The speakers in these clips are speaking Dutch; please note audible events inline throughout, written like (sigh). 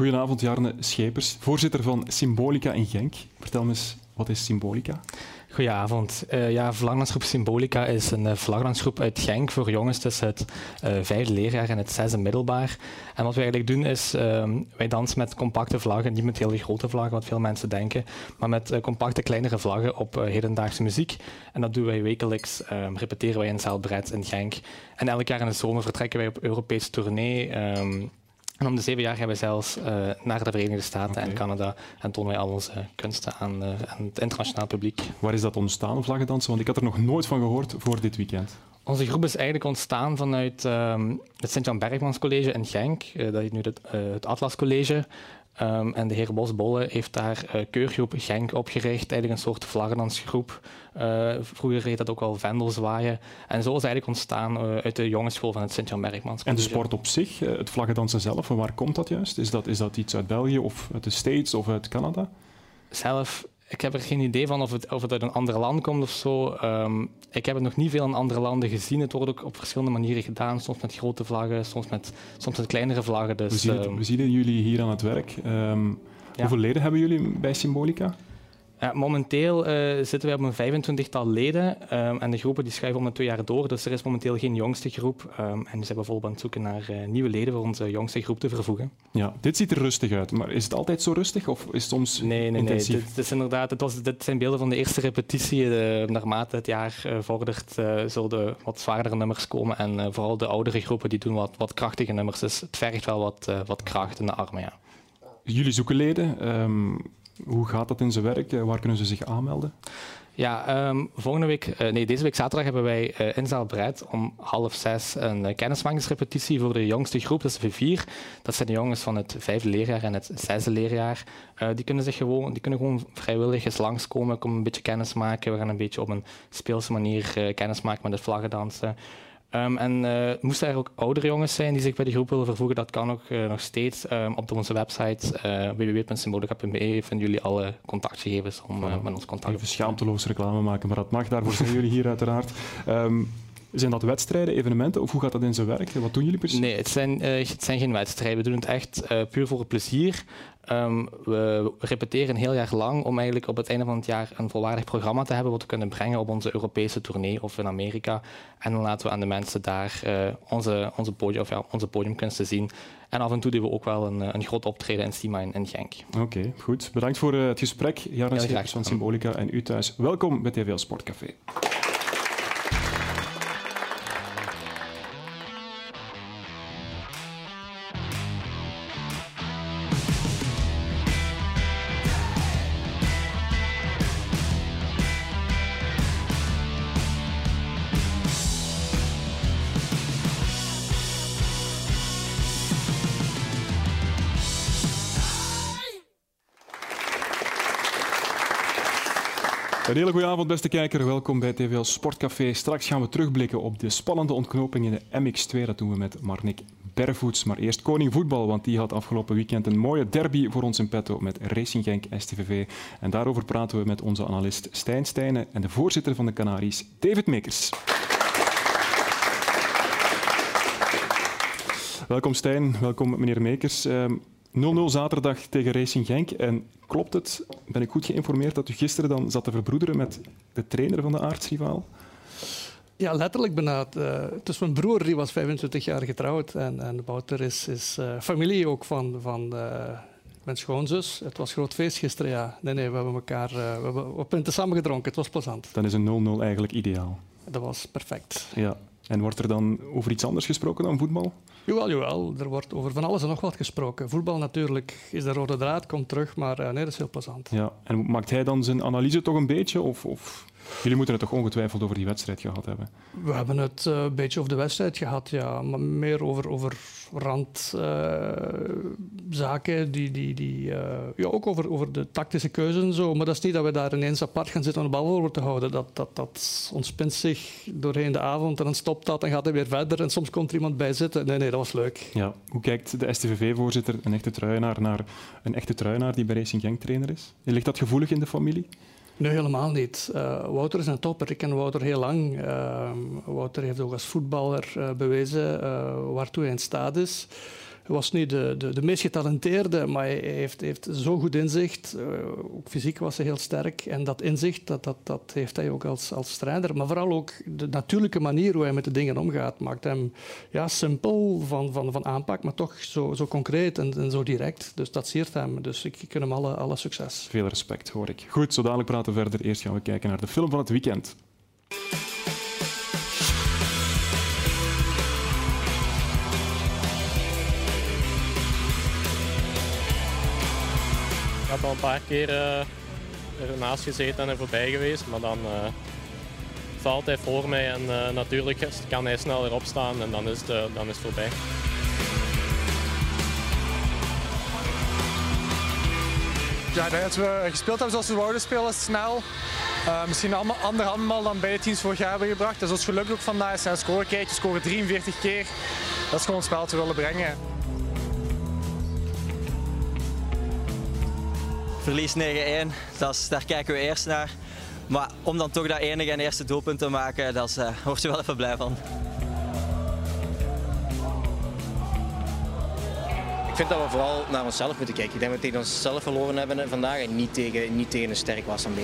Goedenavond, Jarne Schepers, voorzitter van Symbolica in Genk. Vertel me eens, wat is Symbolica? Goedenavond. Uh, ja, Vlagdansgroep Symbolica is een uh, uit Genk voor jongens tussen het uh, vijfde leerjaar en het zesde middelbaar. En wat we eigenlijk doen is, uh, wij dansen met compacte vlaggen, niet met hele grote vlaggen, wat veel mensen denken, maar met compacte kleinere vlaggen op hedendaagse muziek. En dat doen wij wekelijks, ehm, repeteren wij in Zaalbred in Genk. En elk jaar in de zomer vertrekken wij op Europese tournee. Um, en om de zeven jaar gaan we zelfs uh, naar de Verenigde Staten en Canada en tonen wij al onze kunsten aan, uh, aan, het internationaal publiek. Waar is dat ontstaan, vlaggendansen? Want ik had er nog nooit van gehoord voor dit weekend. Onze groep is eigenlijk ontstaan vanuit um, het Sint-Jan Bergmans College in Genk. Uh, dat is nu het, het Atlas College. Um, en de heer Bosbolle heeft daar uh, Keurgroep Genk opgericht, eigenlijk een soort vlaggendansgroep. Uh, vroeger heet dat ook wel Vendelzwaaien. En zo is eigenlijk ontstaan uh, uit de jongensschool van het Sint-Jan. En de sport op zich, het vlaggendansen zelf, van waar komt dat juist? Is dat, is dat iets uit België of uit de States of uit Canada? Zelf ik heb er geen idee van of het, of het uit een ander land komt of zo. Um, ik heb het nog niet veel in andere landen gezien. Het wordt ook op verschillende manieren gedaan. Soms met grote vlaggen, soms met, soms met kleinere vlaggen. Dus, we, zien het, um, we zien jullie hier aan het werk. Um, ja. Hoeveel leden hebben jullie bij Symbolica? Ja, momenteel uh, zitten wij op een 25-tal leden um, en de groepen die schuiven om de twee jaar door. Dus er is momenteel geen jongste groep. Um, en we zijn bijvoorbeeld aan het zoeken naar uh, nieuwe leden voor onze jongste groep te vervoegen. Ja, dit ziet er rustig uit, maar is het altijd zo rustig of is het soms Nee, nee, intensief? nee. Dit, dit, is inderdaad, dit, was, dit zijn beelden van de eerste repetitie. Uh, naarmate het jaar vordert zullen de wat zwaardere nummers komen en vooral de oudere groepen die doen wat, wat krachtige nummers. Dus het vergt wel wat, wat kracht in de armen, ja. Jullie zoeken leden. Um, hoe gaat dat in zijn werk? Waar kunnen ze zich aanmelden? Ja, um, volgende week, uh, nee, deze week zaterdag hebben wij uh, in Zaalbreid om half zes een kennismakingsrepetitie voor de jongste groep, dat is V4. Dat zijn de jongens van het vijfde leerjaar en het zesde leerjaar. die, kunnen zich gewoon, die kunnen gewoon vrijwillig eens langskomen, komen een beetje kennis maken. We gaan een beetje op een speelse manier kennis maken met het vlaggendansen. Um, en uh, moesten er ook oudere jongens zijn die zich bij die groep willen vervoegen, dat kan ook uh, nog steeds. Um, op onze website uh, www.symbolica.be vinden jullie alle contactgegevens om met ons contact Even schaamteloos reclame maken, maar dat mag. Daarvoor zijn jullie hier uiteraard. Um, zijn dat wedstrijden, evenementen of hoe gaat dat in zijn werk? Wat doen jullie precies? Nee, het zijn, het zijn geen wedstrijden. We doen het echt puur voor het plezier. Um, we repeteren een heel jaar lang om eigenlijk op het einde van het jaar een volwaardig programma te hebben wat we kunnen brengen op onze Europese tournee of in Amerika. En dan laten we aan de mensen daar uh, onze, onze, podium, of ja, onze podiumkunsten zien. En af en toe doen we ook wel een, een groot optreden in Stima in, in Genk. Oké, okay, goed. Bedankt voor het gesprek. Jarno Schepers van Symbolica en u thuis. Welkom bij TVL Sportcafé. Een hele goede avond, beste kijker. Welkom bij TVL Sportcafé. Straks gaan we terugblikken op de spannende ontknoping in de MX2. Dat doen we met Marnik Bervoets. Maar eerst Koning Voetbal, want die had afgelopen weekend een mooie derby voor ons in petto met Racing Genk STVV. En daarover praten we met onze analist Stijn Stijnen en de voorzitter van de Canaries, David Mekers. Welkom Stijn, welkom meneer Mekers. 0-0 zaterdag tegen Racing Genk. En klopt het, ben ik goed geïnformeerd, dat u gisteren dan zat te verbroederen met de trainer van de aardsrivaal? Ja, letterlijk bijna. Uh, het is mijn broer, die was 25 jaar getrouwd. En, en Wouter is, is uh, familie ook van, van uh, mijn schoonzus. Het was groot feest gisteren, ja. Nee, nee, we hebben elkaar we hebben op punten samen gedronken. Het was plezant. Dan is een 0-0 eigenlijk ideaal. Dat was perfect. Ja. En wordt er dan over iets anders gesproken dan voetbal? Jawel, jawel. Er wordt over van alles en nog wat gesproken. Voetbal natuurlijk is de rode draad, komt terug, maar uh, nee, dat is heel plezant. Ja. En maakt hij dan zijn analyse toch een beetje? Of, of... Jullie moeten het toch ongetwijfeld over die wedstrijd gehad hebben? We hebben het uh, een beetje over de wedstrijd gehad, ja. Maar meer over, over randzaken, uh, die, die, die, uh, ja, ook over, over de tactische keuzes en zo. Maar dat is niet dat we daar ineens apart gaan zitten om de bal voor te houden. Dat, dat, dat ontspint zich doorheen de avond en dan stopt dat en gaat hij weer verder. En soms komt er iemand bij zitten. Nee, nee, dat was leuk. Ja. Hoe kijkt de STVV-voorzitter, een echte truienaar, naar een echte truienaar die bij Racing Genk trainer is? Ligt dat gevoelig in de familie? Nee, helemaal niet. Uh, Wouter is een topper. Ik ken Wouter heel lang. Uh, Wouter heeft ook als voetballer uh, bewezen waartoe hij in staat is. Was niet de, de, de meest getalenteerde, maar hij heeft, heeft zo goed inzicht. Uh, ook fysiek was hij heel sterk. En dat inzicht dat, dat, dat heeft hij ook als, als strijder. Maar vooral ook de natuurlijke manier hoe hij met de dingen omgaat. Maakt hem ja, simpel van, van, van aanpak, maar toch zo, zo concreet en, en zo direct. Dus dat siert hem. Dus ik, ik hem alle, alle succes. Veel respect, hoor ik. Goed, zo dadelijk praten we verder. Eerst gaan we kijken naar de film van het weekend. Had al een paar keer uh, ernaast gezeten en er voorbij geweest, maar dan uh, valt hij voor mij en uh, natuurlijk kan hij sneller opstaan en dan is, het, dan is het voorbij. Ja, dat we gespeeld hebben zoals we wouden spelen, snel. Uh, misschien ander handbal dan bij de teams vorig jaar hebben gebracht. Dus ons geluk ook vandaag zijn scoren. Scoren 43 keer. Dat is gewoon het spel we willen brengen. Verlies 9-1, daar kijken we eerst naar. Maar om dan toch dat enige en eerste doelpunt te maken, daar uh, (laughs) word je wel even blij van. Ik vind dat we vooral naar onszelf moeten kijken. Ik denk dat we tegen onszelf verloren hebben vandaag en niet tegen, niet tegen een sterk was aan.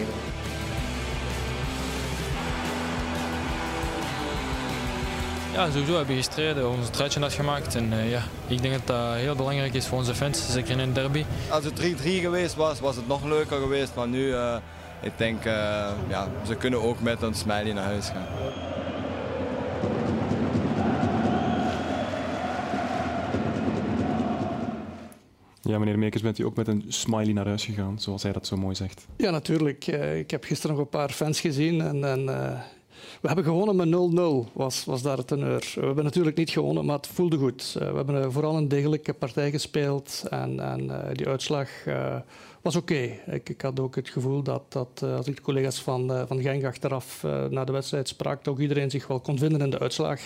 Ja, sowieso hebben we gestreden, onze truitje had gemaakt. En uh, ja, ik denk dat dat heel belangrijk is voor onze fans, zeker in een derby. Als het 3-3 geweest was, was het nog leuker geweest. Maar nu, uh, ik denk, uh, ja, ze kunnen ook met een smiley naar huis gaan. Ja, meneer Meekers, bent u ook met een smiley naar huis gegaan, zoals hij dat zo mooi zegt? Ja, natuurlijk. Ik heb gisteren nog een paar fans gezien en, en we hebben gewonnen met 0-0, was, was daar het teneur. We hebben natuurlijk niet gewonnen, maar het voelde goed. we hebben vooral een degelijke partij gespeeld en, en die uitslag was oké. Ik, ik, had ook het gevoel dat, dat als ik de collega's van, van Genk achteraf na de wedstrijd sprak, dat ook iedereen zich wel kon vinden in de uitslag.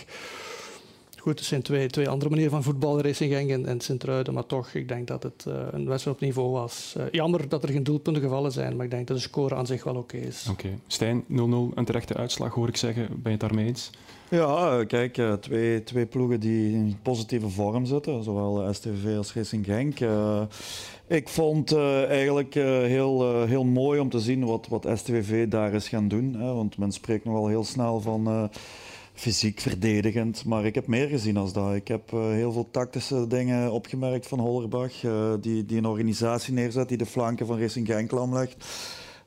Goed, er zijn twee, twee andere manieren van voetbal, Racing Genk en, en Sint-Truiden, maar toch, ik denk dat het uh, een wedstrijd op niveau was. Uh, jammer dat er geen doelpunten gevallen zijn, maar ik denk dat de score aan zich wel oké okay is. Oké. Okay. Stijn, 0-0, een terechte uitslag hoor ik zeggen. Ben je het daarmee eens? Ja, kijk, uh, twee, twee ploegen die in positieve vorm zitten, zowel STV als Racing Genk. ik vond eigenlijk heel, heel mooi om te zien wat, wat STVV daar is gaan doen, hè, want men spreekt nogal heel snel van fysiek verdedigend. Maar ik heb meer gezien als dat. Ik heb uh, heel veel tactische dingen opgemerkt van Hollerbach. Uh, die, die een organisatie neerzet die de flanken van Racing Genk legt.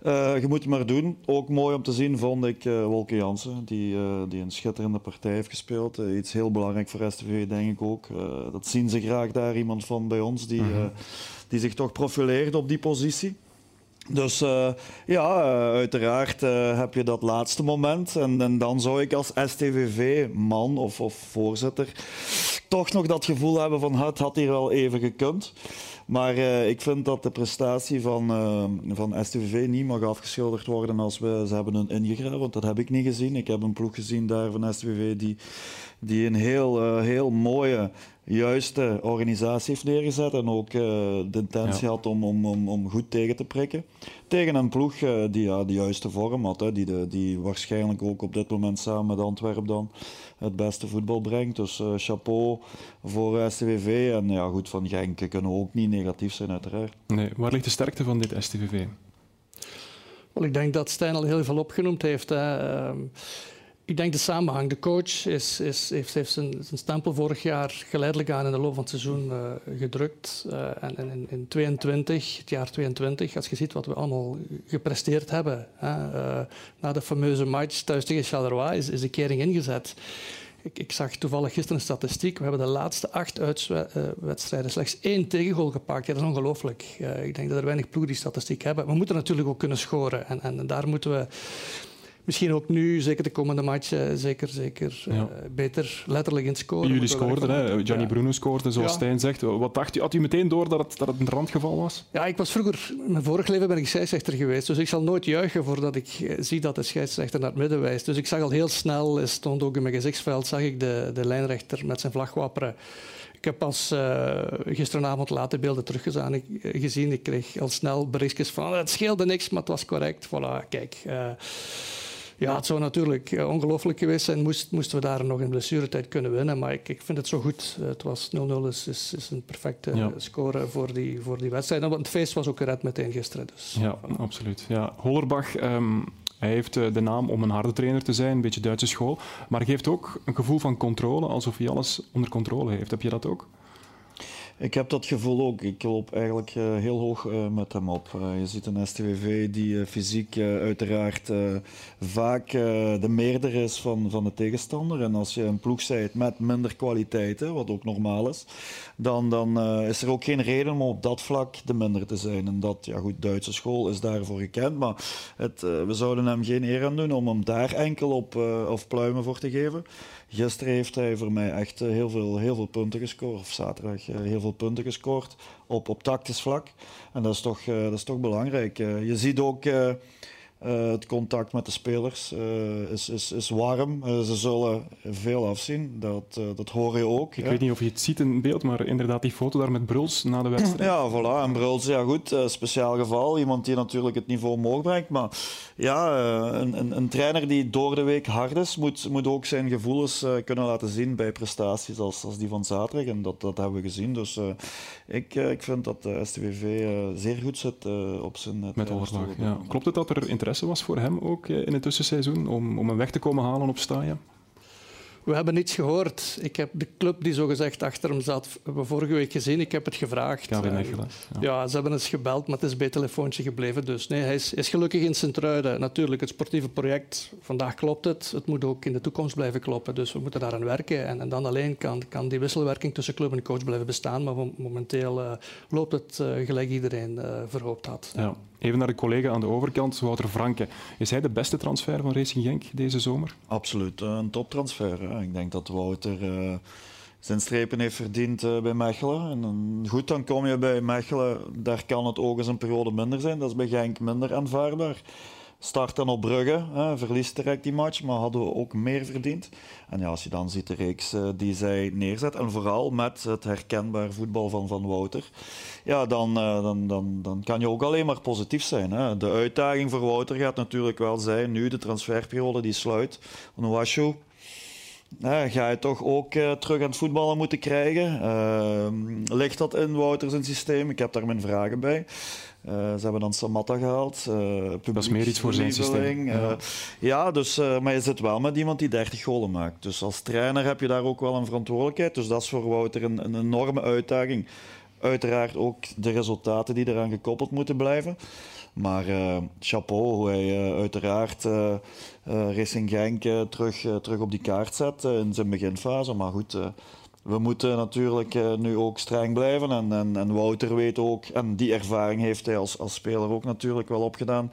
Uh, je moet het maar doen. Ook mooi om te zien vond ik Wolke Jansen, die, die een schitterende partij heeft gespeeld. iets heel belangrijk voor STV, denk ik ook. dat zien ze graag daar, iemand van bij ons die, mm -hmm. die zich toch profileert op die positie. Dus uh, ja, uh, uiteraard uh, heb je dat laatste moment. En, en, dan zou ik als STVV-man of, of, voorzitter toch nog dat gevoel hebben van het had hier wel even gekund. Maar ik vind dat de prestatie van, van STVV niet mag afgeschilderd worden als we ze hebben hun ingegraven. Want dat heb ik niet gezien. Ik heb een ploeg gezien daar van STVV die, die een heel, heel mooie juiste organisatie heeft neergezet en ook uh, de intentie had om, om, om, om, goed tegen te prikken. Tegen een ploeg uh, die ja, de juiste vorm had, hè, die, de, die waarschijnlijk ook op dit moment samen met Antwerpen dan het beste voetbal brengt. Dus uh, chapeau voor STVV en ja, goed, van Genk kunnen ook niet negatief zijn uiteraard. Nee, waar ligt de sterkte van dit STVV? Wel, ik denk dat Stijn al heel veel opgenoemd heeft. Hè. Uh, ik denk de samenhang. De coach is, is, heeft, zijn, stempel vorig jaar geleidelijk aan in de loop van het seizoen uh, gedrukt. Uh, en, in, 22, het jaar 22, als je ziet wat we allemaal gepresteerd hebben. Hè, uh, na de fameuze match thuis tegen Charleroi is, de kering ingezet. Ik, zag toevallig gisteren een statistiek. We hebben de laatste acht wedstrijden slechts één tegengoal gepakt. Dat is ongelooflijk. ik denk dat er weinig ploegen die statistiek hebben. We moeten natuurlijk ook kunnen scoren. En, en daar moeten we misschien ook nu, zeker de komende match, zeker, zeker ja. uh, beter letterlijk in scoren. Jullie scoorden, hè? Gianni ja. Bruno scoorde, zoals ja. Stijn zegt. Wat dacht u? Had u meteen door dat het, dat het een randgeval was? Ja, ik was vroeger, in mijn vorig leven ben ik scheidsrechter geweest, dus ik zal nooit juichen voordat ik zie dat de scheidsrechter naar het midden wijst. Dus ik zag al heel snel, stond ook in mijn gezichtsveld, zag ik de, de lijnrechter met zijn vlag wapperen. Ik heb pas uh, gisteravond later beelden teruggezien. Ik, gezien. Ik kreeg al snel berichtjes van het scheelde niks, maar het was correct. Voilà, kijk. Uh, Ja, het zou natuurlijk eh, ongelooflijk geweest zijn moest, moesten we daar nog in blessuretijd kunnen winnen. Maar ik, ik vind het zo goed. Het was 0-0 is, is, is, een perfecte Ja. score voor die, voor die wedstrijd. En het feest was ook gered meteen gisteren. Dus. Ja, absoluut. Ja, Hollerbach, ehm, hij heeft eh, de naam om een harde trainer te zijn, een beetje Duitse school. Maar hij geeft ook een gevoel van controle, alsof hij alles onder controle heeft. Heb je dat ook? Ik heb dat gevoel ook. Ik loop eigenlijk eh, heel hoog eh, met hem op. Eh, je ziet een STWV die fysiek uiteraard vaak de meerder is van, van de tegenstander. En als je een ploeg zijt met minder kwaliteiten, wat ook normaal is, dan, dan is er ook geen reden om op dat vlak de minder te zijn. En dat, ja goed, Duitse school is daarvoor gekend, maar het, we zouden hem geen eer aan doen om hem daar enkel op of pluimen voor te geven. Gisteren heeft hij voor mij echt eh, heel veel, heel veel punten gescoord, of zaterdag eh, heel veel punten gescoord op, op tactisch vlak. En dat is toch, eh, dat is toch belangrijk. Je ziet ook eh, het contact met de spelers eh, is, is, is warm. Eh, ze zullen veel afzien, dat, dat hoor je ook. Ik weet niet of je het ziet in beeld, maar inderdaad die foto daar met Bruls na de wedstrijd. Ja, voilà. En Bruls, ja goed, speciaal geval. Iemand die natuurlijk het niveau omhoog brengt. Maar ja, een, een, een trainer die door de week hard is, moet, moet ook zijn gevoelens kunnen laten zien bij prestaties als, als die van zaterdag. En dat, dat hebben we gezien. Dus ik, ik vind dat de STVV zeer goed zit op zijn Met. Hollerbach. Ja. Klopt het dat er interesse was voor hem ook eh, in het tussenseizoen om, om hem weg te komen halen op Staaien? We hebben niets gehoord. Ik heb de club die zogezegd achter hem zat, hebben we vorige week gezien. Ik heb het gevraagd. Mechelen. Ja. Ja, ze hebben eens gebeld, maar het is bij telefoontje gebleven. Dus nee, hij is, is gelukkig in Sint-Truiden. Natuurlijk, het sportieve project, vandaag klopt het. Het moet ook in de toekomst blijven kloppen. Dus we moeten daaraan werken. En, en dan alleen kan, kan die wisselwerking tussen club en coach blijven bestaan. Maar mo- momenteel eh, loopt het eh, gelijk iedereen verhoopt had. Ja. Even naar de collega aan de overkant, Wouter Franke. Is hij de beste transfer van Racing Genk deze zomer? Absoluut, eh, een toptransfer. Ik denk dat Wouter eh, zijn strepen heeft verdiend eh, bij Mechelen. En goed, dan kom je bij Mechelen, daar kan het ook eens een periode minder zijn. Dat is bij Genk minder aanvaardbaar. Start dan op Brugge, hè, verliest direct die match, maar hadden we ook meer verdiend. En ja, als je dan ziet de reeks eh, die zij neerzet, en vooral met het herkenbaar voetbal van, van Wouter, ja, dan, eh, dan, dan, dan kan je ook alleen maar positief zijn. Hè. De uitdaging voor Wouter gaat natuurlijk wel zijn, nu de transferperiode die sluit, Onwashu, ja, ga je toch ook eh, terug aan het voetballen moeten krijgen? Ehm, ligt dat in Wouter zijn systeem? Ik heb daar mijn vragen bij. Eh, ze hebben dan Samatta gehaald. eh Dat is meer iets voor zijn systeem. eh, Ja. ja, dus, maar je zit wel met iemand die 30 golen maakt. Dus als trainer heb je daar ook wel een verantwoordelijkheid. Dus dat is voor Wouter een, een enorme uitdaging. Uiteraard ook de resultaten die eraan gekoppeld moeten blijven. Maar chapeau hoe hij uiteraard eh, Racing Genk terug, terug op die kaart zet in zijn beginfase. Maar goed, we moeten natuurlijk eh, nu ook streng blijven. En, en, en Wouter weet ook, en die ervaring heeft hij als, als speler ook natuurlijk wel opgedaan,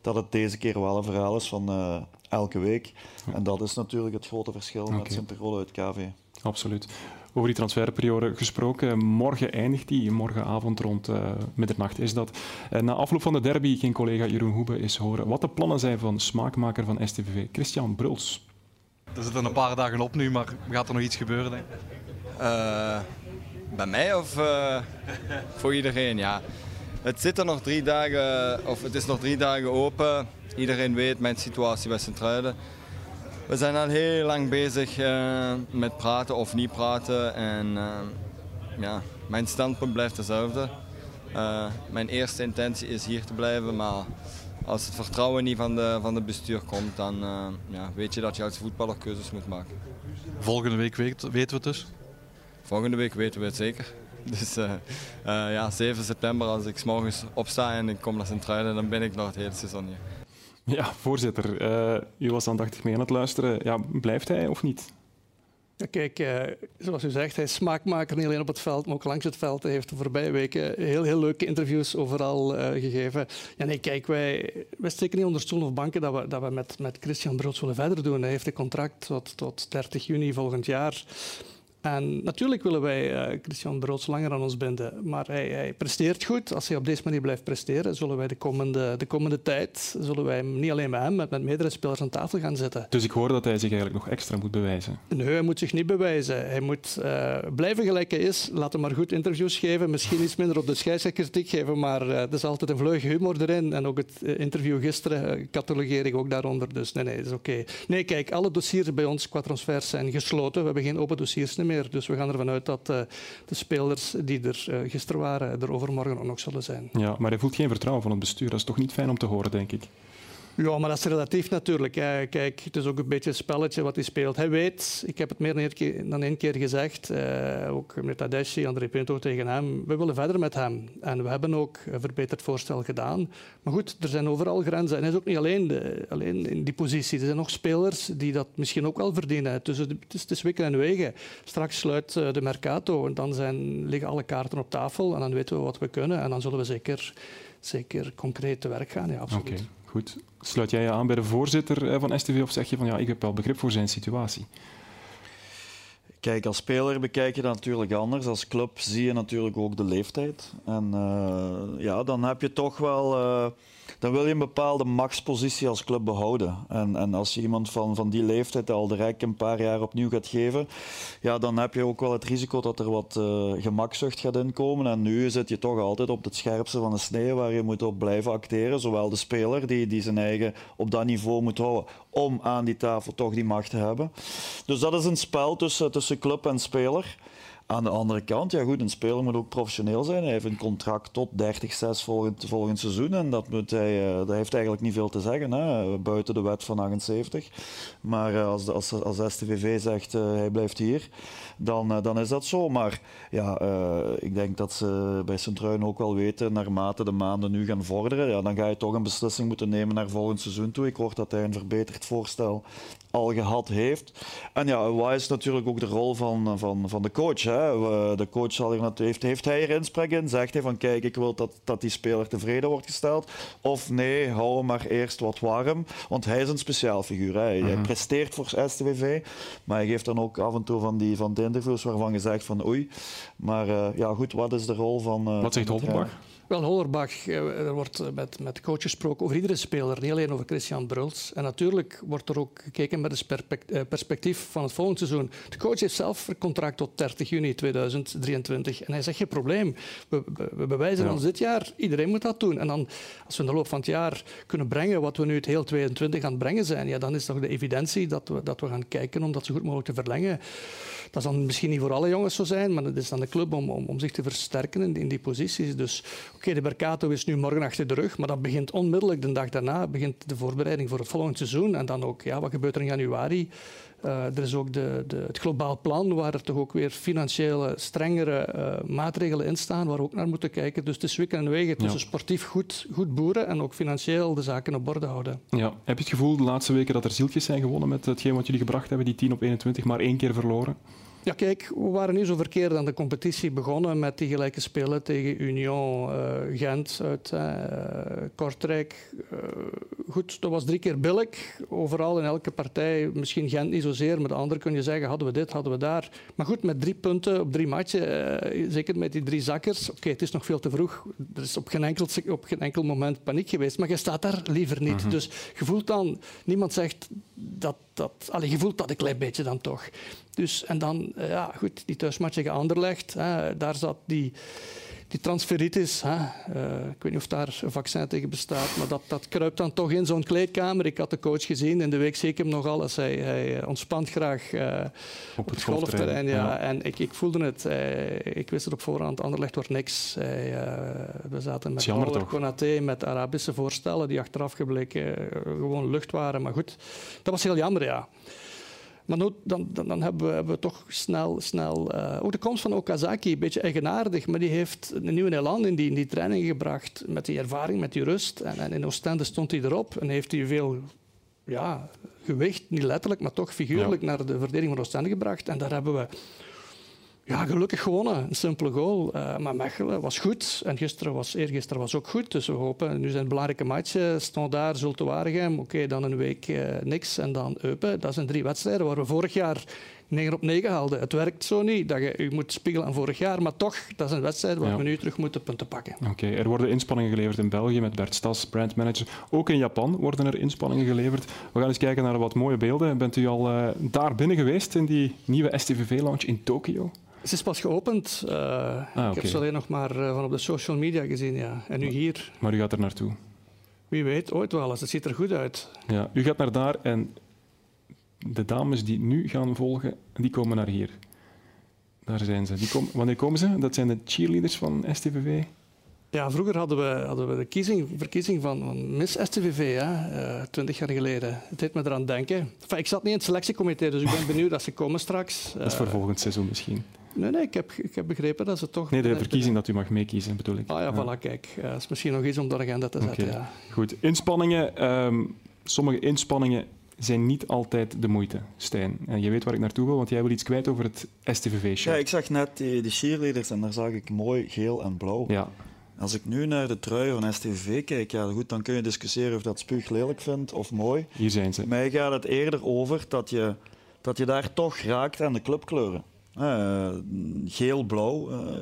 dat het deze keer wel een verhaal is van eh, elke week. En dat is natuurlijk het grote verschil met periode uit KV. Absoluut. Over die transferperiode gesproken, morgen eindigt die, morgenavond rond eh, middernacht is dat. Na afloop van de derby ging collega Jeroen Hoebe eens horen wat de plannen zijn van smaakmaker van STVV, Christian Bruls. Er zitten een paar dagen op nu, maar gaat er nog iets gebeuren? Denk ik? Eh, bij mij of eh, voor iedereen? Ja. Het zit er nog drie dagen, of het is nog drie dagen open. Iedereen weet mijn situatie bij Sint-Truiden. We zijn al heel lang bezig eh, met praten of niet praten. En ja, mijn standpunt blijft hetzelfde. Mijn eerste intentie is hier te blijven, maar als het vertrouwen niet van de, van de bestuur komt, dan eh, ja, weet je dat je als voetballer keuzes moet maken. Volgende week weet- weten we het dus. Volgende week weten we het zeker. (laughs) Dus eh, eh, ja, 7 september als ik 's morgens opsta en ik kom naar Sint-Truiden, dan ben ik nog het hele seizoen hier. Ja, voorzitter, eh, u was aandachtig mee aan het luisteren. Ja, blijft hij of niet? Kijk, eh, zoals u zegt, hij is smaakmaker niet alleen op het veld, maar ook langs het veld. Hij heeft de voorbije weken heel, heel leuke interviews overal eh, gegeven. Ja, nee, kijk, wij, wij steken niet onder stoel of banken dat we, dat we met, met Christian Bruls willen verder doen. Hij heeft een contract tot, tot 30 juni volgend jaar. En natuurlijk willen wij uh, Christian Broods langer aan ons binden, maar hij, hij, presteert goed. Als hij op deze manier blijft presteren, zullen wij de komende, de komende tijd, zullen wij niet alleen met hem, maar met meerdere spelers aan tafel gaan zitten. Dus ik hoor dat hij zich eigenlijk nog extra moet bewijzen. Nee, hij moet zich niet bewijzen. Hij moet uh, blijven gelijk hij is, laten maar goed interviews geven, misschien iets minder op de scheidskritiek geven, maar uh, er is altijd een vleug humor erin. En ook het interview gisteren catalogeer ik ook daaronder, dus nee, nee, dat is oké. Okay. Nee, kijk, alle dossiers bij ons qua transfers zijn gesloten. We hebben geen open dossiers meer meer. Dus we gaan ervan uit dat uh, de spelers die er uh, gisteren waren, er overmorgen ook nog zullen zijn. Ja, maar hij voelt geen vertrouwen van het bestuur. Dat is toch niet fijn om te horen, denk ik. Ja, maar dat is relatief natuurlijk. Kijk, het is ook een beetje een spelletje wat hij speelt. Hij weet, ik heb het meer dan één keer, gezegd, uh, ook met Tadeschi, André Pinto tegen hem, we willen verder met hem. En we hebben ook een verbeterd voorstel gedaan. Maar goed, er zijn overal grenzen. En hij is ook niet alleen, alleen in die positie. Er zijn nog spelers die dat misschien ook wel verdienen. Dus het is, het is wikken en wegen. Straks sluit eh, de Mercato en dan zijn, liggen alle kaarten op tafel en dan weten we wat we kunnen. En dan zullen we zeker, zeker concreet te werk gaan. Ja, absoluut. Okay. Goed. Sluit jij je aan bij de voorzitter eh, van STV of zeg je van ja, ik heb wel begrip voor zijn situatie? Kijk, als speler bekijk je dat natuurlijk anders. Als club zie je natuurlijk ook de leeftijd. En uh, ja, dan heb je toch wel... Uh, dan wil je een bepaalde machtspositie als club behouden. En, en als je iemand van, van die leeftijd al direct een paar jaar opnieuw gaat geven, ja, dan heb je ook wel het risico dat er wat uh, gemakzucht gaat inkomen. En nu zit je toch altijd op het scherpste van de snee waar je moet op blijven acteren. Zowel de speler die, die zijn eigen op dat niveau moet houden om aan die tafel toch die macht te hebben. Dus dat is een spel tussen, tussen club en speler. Aan de andere kant, ja goed, een speler moet ook professioneel zijn. Hij heeft een contract tot 30-6 volgend, volgend seizoen en dat, moet hij, uh, dat heeft eigenlijk niet veel te zeggen, hè, buiten de wet van 78. Maar uh, als, als, als STVV zegt uh, hij blijft hier, dan, dan is dat zo. Maar ja, ik denk dat ze bij Sint-Truiden ook wel weten, naarmate de maanden nu gaan vorderen, ja, dan ga je toch een beslissing moeten nemen naar volgend seizoen toe. Ik hoor dat hij een verbeterd voorstel al gehad heeft. En ja, wat is natuurlijk ook de rol van, van, van de coach. Hè? De coach zal heeft, heeft hij er inspraak in? Zegt hij van kijk, ik wil dat, dat die speler tevreden wordt gesteld? Of nee, hou hem maar eerst wat warm. Want hij is een speciaal figuur. Hè? Hij mhm. presteert voor STVV, maar hij geeft dan ook af en toe van die van de interviews waarvan je zegt van oei. Maar uh, ja goed, wat is de rol van... Uh, wat zegt Holtenbach? Wel, Hollerbach, eh, er wordt met, met coaches gesproken over iedere speler, niet alleen over Christian Bruls. En natuurlijk wordt er ook gekeken met het eh, perspectief van het volgende seizoen. De coach heeft zelf een contract tot 30 juni 2023. En hij zegt, geen probleem, we, we bewijzen ja. ons dit jaar, iedereen moet dat doen. En dan, als we in de loop van het jaar kunnen brengen wat we nu het heel 22 aan het brengen zijn, ja, dan is toch de evidentie dat we, dat we gaan kijken om dat zo goed mogelijk te verlengen. Dat zal misschien niet voor alle jongens zo zijn, maar het is aan de club om, om, om zich te versterken in, in die posities. Dus Oké, de Mercato is nu morgen achter de rug, maar dat begint onmiddellijk de dag daarna begint de voorbereiding voor het volgende seizoen. En dan ook, ja, wat gebeurt er in januari? Uh, er is ook de, de, het globaal plan, waar er toch ook weer financiële, strengere uh, maatregelen in staan, waar we ook naar moeten kijken. Dus het is wikken en wegen tussen ja. sportief goed, goed boeren en ook financieel de zaken op orde houden. Ja. Heb je het gevoel de laatste weken dat er zieltjes zijn gewonnen met hetgeen wat jullie gebracht hebben, die 10 op 21, maar één keer verloren? Ja, kijk, we waren niet zo verkeerd aan de competitie begonnen met die gelijke spelen tegen Union uh, Gent uit uh, Kortrijk. Uh, goed, dat was drie keer billig. Overal in elke partij, misschien Gent niet zozeer, maar de andere kun je zeggen, hadden we dit, hadden we daar. Maar goed, met drie punten op drie matchen, zeker met die drie zakkers. Oké, okay, het is nog veel te vroeg. Er is op geen, enkel, op geen enkel moment paniek geweest, maar je staat daar liever niet. Mm-hmm. Dus je voelt dan, niemand zegt dat, dat je voelt dat een klein beetje dan toch. Dus, en dan, eh, ja, goed, die thuismatch tegen hè, daar zat die, die transferitis. Hè, uh, ik weet niet of daar een vaccin tegen bestaat, maar dat, dat kruipt dan toch in zo'n kleedkamer. Ik had de coach gezien, in de week zeker hem nog alles. Hij, hij ontspant graag uh, op, op, het golfterrein. Ja. ja. En ik, ik voelde het. ik wist het op voorhand, Anderlecht wordt niks. we zaten met Paul Konaté, met Arabische voorstellen die achteraf gebleken gewoon lucht waren. Maar goed, dat was heel jammer, ja. Maar dan, dan, dan hebben, we, hebben, we, toch snel... snel uh, ook de komst van Okazaki, een beetje eigenaardig, maar die heeft een nieuwe elan in die, in die training gebracht. Met die ervaring, met die rust. En, en in Oostende stond hij erop en heeft hij veel ja, gewicht, niet letterlijk, maar toch figuurlijk, ja. naar de verdediging van Oostende gebracht. En daar hebben we ja, gelukkig gewonnen. Een simpele goal. Uh, maar Mechelen was goed. En gisteren was, eergisteren was ook goed. Dus we hopen, nu zijn het belangrijke matchen. Standaard, Zulte Waregem. Oké, okay, dan een week uh, niks. En dan Eupen. Dat zijn drie wedstrijden waar we vorig jaar 9 op 9 haalde. Het werkt zo niet dat je je moet spiegelen aan vorig jaar, maar toch, dat is een wedstrijd waar Ja. we nu terug moeten punten pakken. Oké, er worden inspanningen geleverd in België met Bert Stas, brandmanager. Ook in Japan worden er inspanningen geleverd. We gaan eens kijken naar wat mooie beelden. Bent u al eh, daar binnen geweest in die nieuwe STVV-lounge in Tokio? Het is pas geopend. Eh, Ah, Ik heb ze alleen nog maar eh, van op de social media gezien. Ja. En nu hier. Maar u gaat er naartoe. Wie weet, ooit wel eens. Het ziet er goed uit. Ja, u gaat naar daar en de dames die nu gaan volgen, die komen naar hier. Daar zijn ze. Die wanneer komen ze? Dat zijn de cheerleaders van STVV. Ja, vroeger hadden we, hadden we de kiezing, verkiezing van, van Miss STVV, eh, twintig jaar geleden. Het deed me eraan denken. Enfin, ik zat niet in het selectiecomité, dus ik ben (laughs) benieuwd dat ze komen straks. Dat is voor volgend seizoen misschien. Nee, nee, ik heb, ik heb begrepen dat ze toch... Nee, de verkiezing dat u mag meekiezen, bedoel ik. Ah ja, voilà, kijk. Eh, dat is misschien nog iets om de agenda te zetten, Oké. ja. Goed. Inspanningen. ehm, sommige inspanningen zijn niet altijd de moeite, Stijn. En je weet waar ik naartoe wil, want jij wil iets kwijt over het STVV-shirt. Ja, ik zag net die, die cheerleaders en daar zag ik mooi geel en blauw. Ja. Als ik nu naar de trui van STV kijk, ja, goed, dan kun je discussiëren of dat spuug lelijk vindt of mooi. Hier zijn ze. Mij gaat het eerder over dat je, dat je daar toch raakt aan de clubkleuren. Eh, Geel-blauw. eh,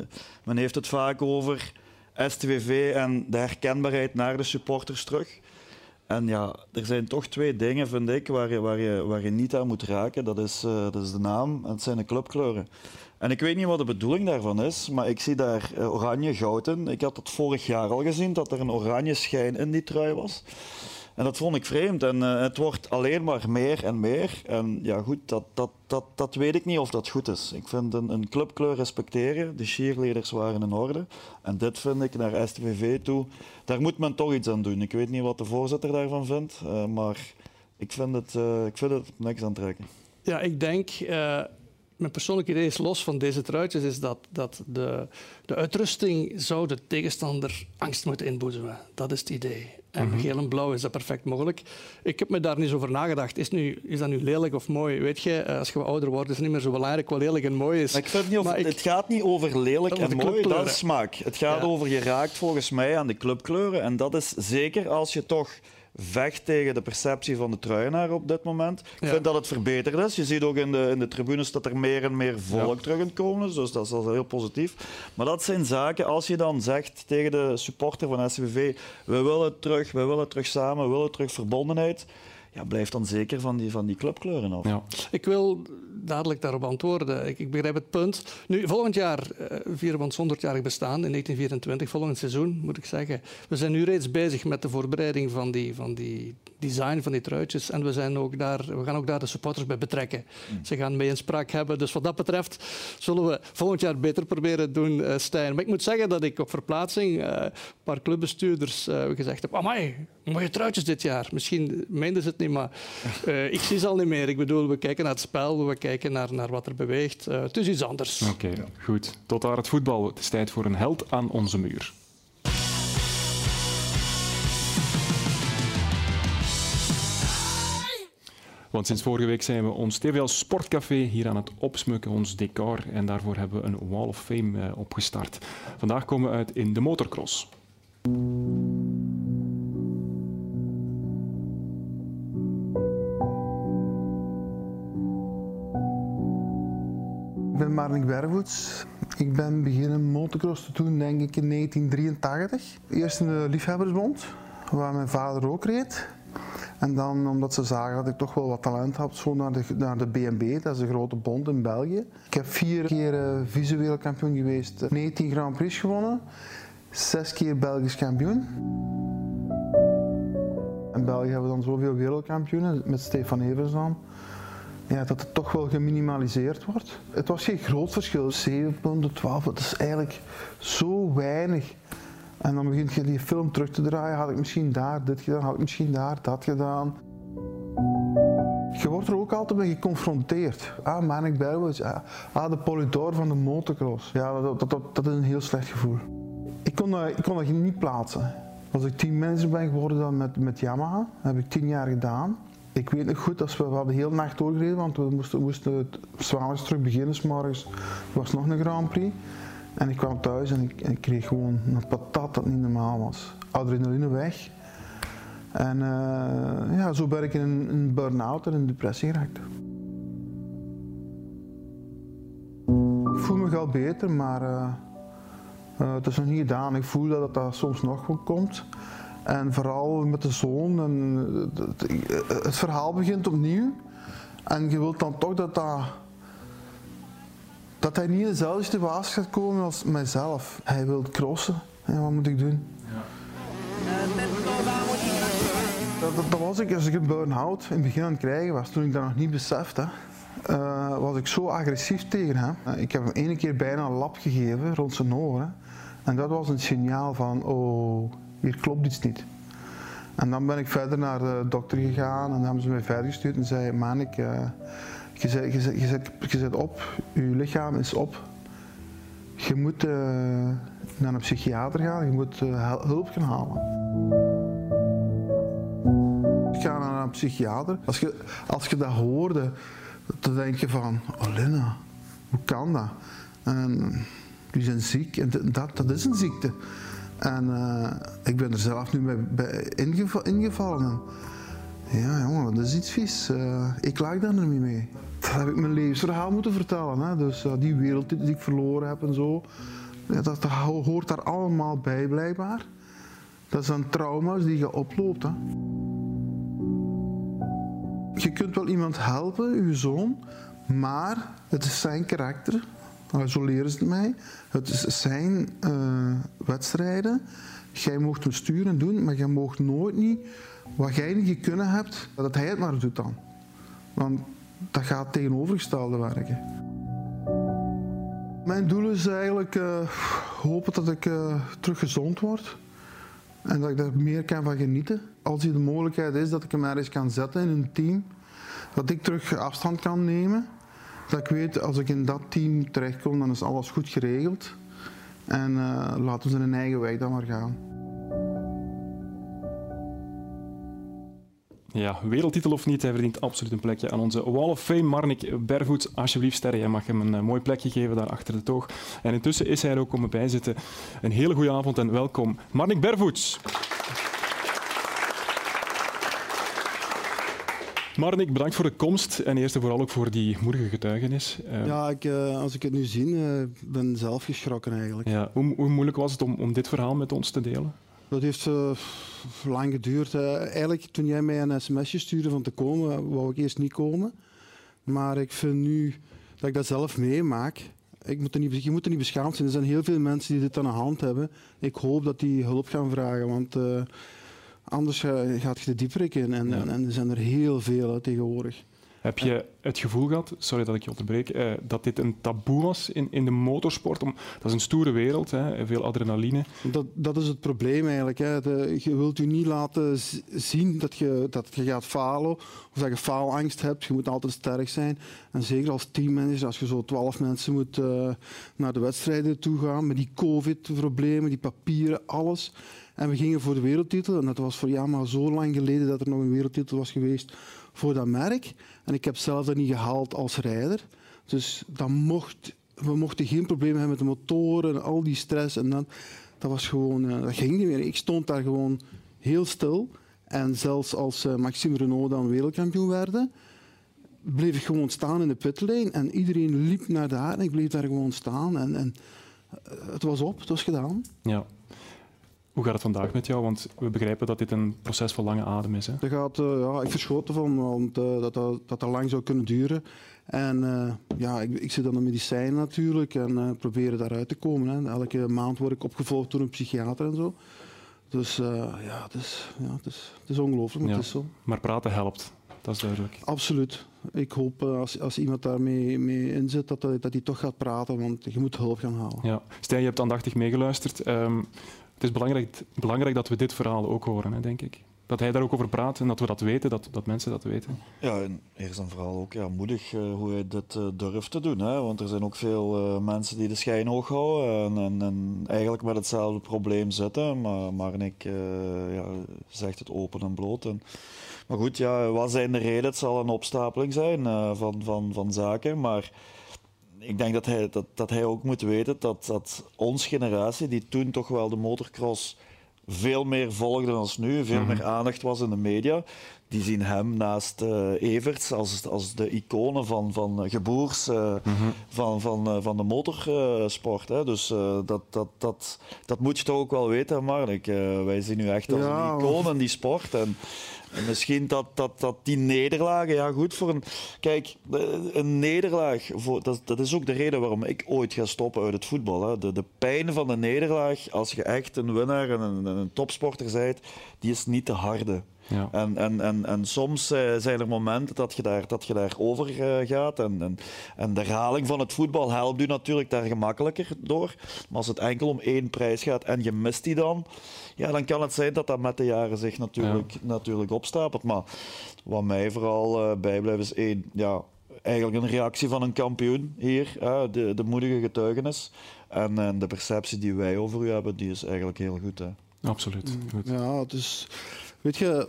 men heeft het vaak over STVV en de herkenbaarheid naar de supporters terug. En ja, er zijn toch twee dingen, vind ik, waar je, waar je, waar je niet aan moet raken. Dat is, eh, dat de naam en het zijn de clubkleuren. En ik weet niet wat de bedoeling daarvan is, maar ik zie daar oranje goud in. Ik had het vorig jaar al gezien, dat er een oranje schijn in die trui was. En dat vond ik vreemd. En eh, het wordt alleen maar meer en meer. En ja, goed, dat, dat, dat, dat weet ik niet of dat goed is. Ik vind een, clubkleur respecteren. De cheerleaders waren in orde. En dit vind ik naar STVV toe. Daar moet men toch iets aan doen. Ik weet niet wat de voorzitter daarvan vindt. eh, maar ik vind het, eh, ik vind het niks aantrekken. Ja, ik denk, mijn persoonlijke idee is los van deze truitjes, is dat, dat de, de uitrusting zou de tegenstander angst moeten inboezemen. Dat is het idee. En Mhm. geel en blauw is dat perfect mogelijk. Ik heb me daar niet zo over nagedacht. Is, nu, is dat nu lelijk of mooi? Weet je, eh, als je ouder wordt, is het niet meer zo belangrijk wat lelijk en mooi is. Maar ik vind niet of, Maar ik- het gaat niet over lelijk en mooi, dat is smaak. Het gaat Ja. over, je raakt volgens mij aan de clubkleuren. En dat is zeker als je toch vecht tegen de perceptie van de truienaar op dit moment. Ik Ja. vind dat het verbeterd is. Je ziet ook in de, in de tribunes dat er meer en meer volk terug het komen. Dus dat is al heel positief. Maar dat zijn zaken, als je dan zegt tegen de supporter van SCVV we willen terug, we willen terug samen, we willen terug verbondenheid. Ja, blijf dan zeker van die, van die clubkleuren af. Ja. Ik wil dadelijk daarop antwoorden. Ik, ik begrijp het punt. Nu, volgend jaar eh, vieren we ons 100-jarig bestaan, in 1924, volgend seizoen moet ik zeggen. We zijn nu reeds bezig met de voorbereiding van die, van die design van die truitjes. En we, zijn ook daar, we gaan ook daar de supporters bij betrekken. Ze gaan mee inspraak hebben. Dus wat dat betreft zullen we volgend jaar beter proberen doen, eh Stijn. Maar ik moet zeggen dat ik op verplaatsing eh, een paar clubbestuurders gezegd heb... Amai, mooie truitjes dit jaar. Misschien meenden ze het niet, maar ik zie ze al niet meer. Ik bedoel, we kijken naar het spel, we kijken naar, naar wat er beweegt. Eh, het is iets anders. Oké, goed. Tot daar het voetbal. Het is tijd voor een held aan onze muur. Want sinds vorige week zijn we ons TVL Sportcafé hier aan het opsmukken, ons decor. En daarvoor hebben we een Wall of Fame eh, opgestart. Vandaag komen we uit in de motocross. Ik ben Marnik Bervoets. Ik ben beginnen motocross te doen, denk ik, in 1983. Eerst in de Liefhebbersbond, waar mijn vader ook reed. En dan, omdat ze zagen dat ik toch wel wat talent had, zo naar de, naar de BNB, dat is de grote bond in België. Ik heb vier keer uh, visueel kampioen geweest, 19 Grand Prix gewonnen, zes keer Belgisch kampioen. In België hebben we dan zoveel wereldkampioenen, met Stefan Evers dan ja, dat het toch wel geminimaliseerd wordt. Het was geen groot verschil, 7 punten, 12, dat is eigenlijk zo weinig. En dan begint je die film terug te draaien, had ik misschien daar dit gedaan, had ik misschien daar dat gedaan. Je wordt er ook altijd mee geconfronteerd. Ah, Manik Berwitz, ah, ah, de polydor van de motocross. Ja, dat, dat, dat, dat is een heel slecht gevoel. Ik kon dat, ik kon dat niet plaatsen. Als ik teammanager ben geworden dan met, met Yamaha, dat heb ik tien jaar gedaan. Ik weet nog goed, als we, we hadden de hele nacht doorgereden, want we moesten, moesten het s'avonds terug beginnen, s morgens was nog een Grand Prix. En ik kwam thuis en ik, ik kreeg gewoon een patat dat niet normaal was. Adrenaline weg. En uh, ja, zo ben ik in een, burn-out en een depressie geraakt. voel me wel beter, maar uh, uh, het is nog niet gedaan. Ik voel dat dat soms nog wel komt. En vooral met de zoon. En het, het verhaal begint opnieuw. En je wilt dan toch dat dat dat hij niet in dezelfde situatie gaat komen als mijzelf. Hij wil crossen. En wat moet ik doen? Ja. Dat, dat, was ik als ik een burn-out in het begin aan het krijgen was, toen ik dat nog niet besefte. Uh, was ik zo agressief tegen hem. Uh, ik heb hem ene keer bijna een lap gegeven rond zijn oren. En dat was een signaal van, oh, hier klopt iets niet. En dan ben ik verder naar de dokter gegaan en hebben ze mij verder gestuurd en zei, man, ik, uh, je, zet, op, je lichaam is op. Je moet uh, naar een psychiater gaan, je moet uh, hulp gaan halen. Ik ga naar een psychiater. Als je, als je dat hoorde, dan denk je van, oh Lena, hoe kan dat? Die zijn ziek en dat, dat is een ziekte. En uh, ik ben er zelf nu bij, ingevallen. Ja, jongen, dat is iets vies. Uh, ik lag daar niet mee. Dat heb ik mijn levensverhaal moeten vertellen. Hè. Dus uh, die wereld die ik verloren heb en zo. Ja, dat, dat, hoort daar allemaal bij, blijkbaar. Dat zijn trauma's die je oploopt. Hè. Je kunt wel iemand helpen, je zoon, maar het is zijn karakter. Zo leren ze het mij. Het zijn uh, wedstrijden. Jij mocht hem sturen en doen, maar jij mocht nooit niet wat jij niet kunnen hebt, dat hij het maar doet dan. Want dat gaat tegenovergestelde werken. Mijn doel is eigenlijk uh, hopen dat ik uh, terug gezond word. En dat ik daar meer kan van genieten. Als er de mogelijkheid is dat ik hem ergens kan zetten in een team. Dat ik terug afstand kan nemen. Dat ik weet, als ik in dat team terechtkom, dan is alles goed geregeld. En uh, laten we zijn eigen weg dan maar gaan. Ja, wereldtitel of niet, hij verdient absoluut een plekje aan onze Wall of Fame. Marnik Bervoets, alsjeblieft sterren, jij mag hem een eh, mooi plekje geven daar achter de toog. En intussen is hij er ook komen bijzitten. Een hele goede avond en welkom, Marnik Bervoets. Marnik, bedankt voor de komst en eerst en vooral ook voor die moedige getuigenis. Uh, ja, ik, uh, als ik het nu zie, uh, ben zelf geschrokken eigenlijk. Ja, hoe, hoe, moeilijk was het om, om dit verhaal met ons te delen? Dat heeft uh, lang geduurd. eigenlijk, toen jij mij een sms'je stuurde van te komen, wou ik eerst niet komen. Maar ik vind nu dat ik dat zelf meemaak. Ik moet er niet, je moet er niet beschaamd zijn. Er zijn heel veel mensen die dit aan de hand hebben. Ik hoop dat die hulp gaan vragen, want uh, anders gaat je de dieper in. En, ja. en, en, er zijn er heel veel tegenwoordig. Heb je het gevoel gehad, sorry dat ik je onderbreek, eh, dat dit een taboe was in, in de motorsport? Om, dat is een stoere wereld, hè, veel adrenaline. Dat, dat is het probleem eigenlijk. Hè. De, je wilt je niet laten zien dat je, dat je gaat falen of dat je faalangst hebt. Je moet altijd sterk zijn. En zeker als teammanager, als je zo twaalf mensen moet uh, naar de wedstrijden toe gaan met die covid-problemen, die papieren, alles. En we gingen voor de wereldtitel. En dat was voor ja, maar zo lang geleden dat er nog een wereldtitel was geweest voor dat merk. En ik heb zelf dat niet gehaald als rijder. Dus dat mocht, we mochten geen problemen hebben met de motoren en al die stress. En dan, dat, was gewoon, uh, dat ging niet meer. Ik stond daar gewoon heel stil. En zelfs als uh, Maxime Renault dan wereldkampioen werden, bleef ik gewoon staan in de pitlane. En iedereen liep naar daar en ik bleef daar gewoon staan. En, en uh, het was op, het was gedaan. Ja. Hoe gaat het vandaag met jou? Want we begrijpen dat dit een proces van lange adem is. Hè? Dat gaat, uh, ja, ik verschoot ervan, want uh, dat, dat, dat dat lang zou kunnen duren. En uh, ja, ik, ik zit aan de medicijnen natuurlijk en proberen daaruit te komen. Hè. Elke maand word ik opgevolgd door een psychiater en zo. Dus ja, het is, ja, het is, het is ongelooflijk, maar ja. het is zo. Maar praten helpt, dat is duidelijk. Absoluut. Ik hoop als, als iemand daarmee mee inzet, dat, dat hij toch gaat praten, want je moet hulp gaan halen. Ja. Stijn, je hebt aandachtig meegeluisterd. Um, het is belangrijk, belangrijk dat we dit verhaal ook horen, hè, denk ik. Dat hij daar ook over praat en dat we dat weten, dat, dat mensen dat weten. Ja, en eerst en vooral ook ja, moedig uh, hoe hij dit uh, durft te doen. Hè? Want er zijn ook veel uh, mensen die de schijn hoog houden en, en, en, eigenlijk met hetzelfde probleem zitten. Maar, maar ik ja, zegt het open en bloot. En, maar goed, ja, wat zijn de reden? Het zal een opstapeling zijn van, van, van zaken. Maar ik denk dat hij, dat, dat hij ook moet weten dat, dat onze generatie, die toen toch wel de motocross veel meer volgde dan nu, veel mm -hmm. meer aandacht was in de media, die zien hem naast uh, Everts als, als de iconen van, van geboers uh, mm-hmm. van, van, uh, van de motorsport. Hè. Dus dat, dat, dat, dat moet je toch ook wel weten, Mark. wij zien u echt als ja, een icoon in die sport. En, en misschien dat, dat, dat die nederlagen, ja goed, voor een... Kijk, een nederlaag, voor, dat, dat is ook de reden waarom ik ooit ga stoppen uit het voetbal. Hè. De, de pijn van de nederlaag, als je echt een winnaar en een, een topsporter bent, die is niet te harde. Ja. En, en, en, en soms uh, zijn er momenten dat je daar, dat je daar over uh, gaat. En, en, en, de herhaling van het voetbal helpt u natuurlijk daar gemakkelijker door. Maar als het enkel om één prijs gaat en je mist die dan, ja, dan kan het zijn dat dat met de jaren zich natuurlijk, ja. natuurlijk opstapelt. Maar wat mij vooral uh, bijblijft is één, ja, eigenlijk een reactie van een kampioen hier. de, de moedige getuigenis. En, en de perceptie die wij over u hebben, die is eigenlijk heel goed. Hè. Absoluut. Mm, goed. Ja, dus Weet je,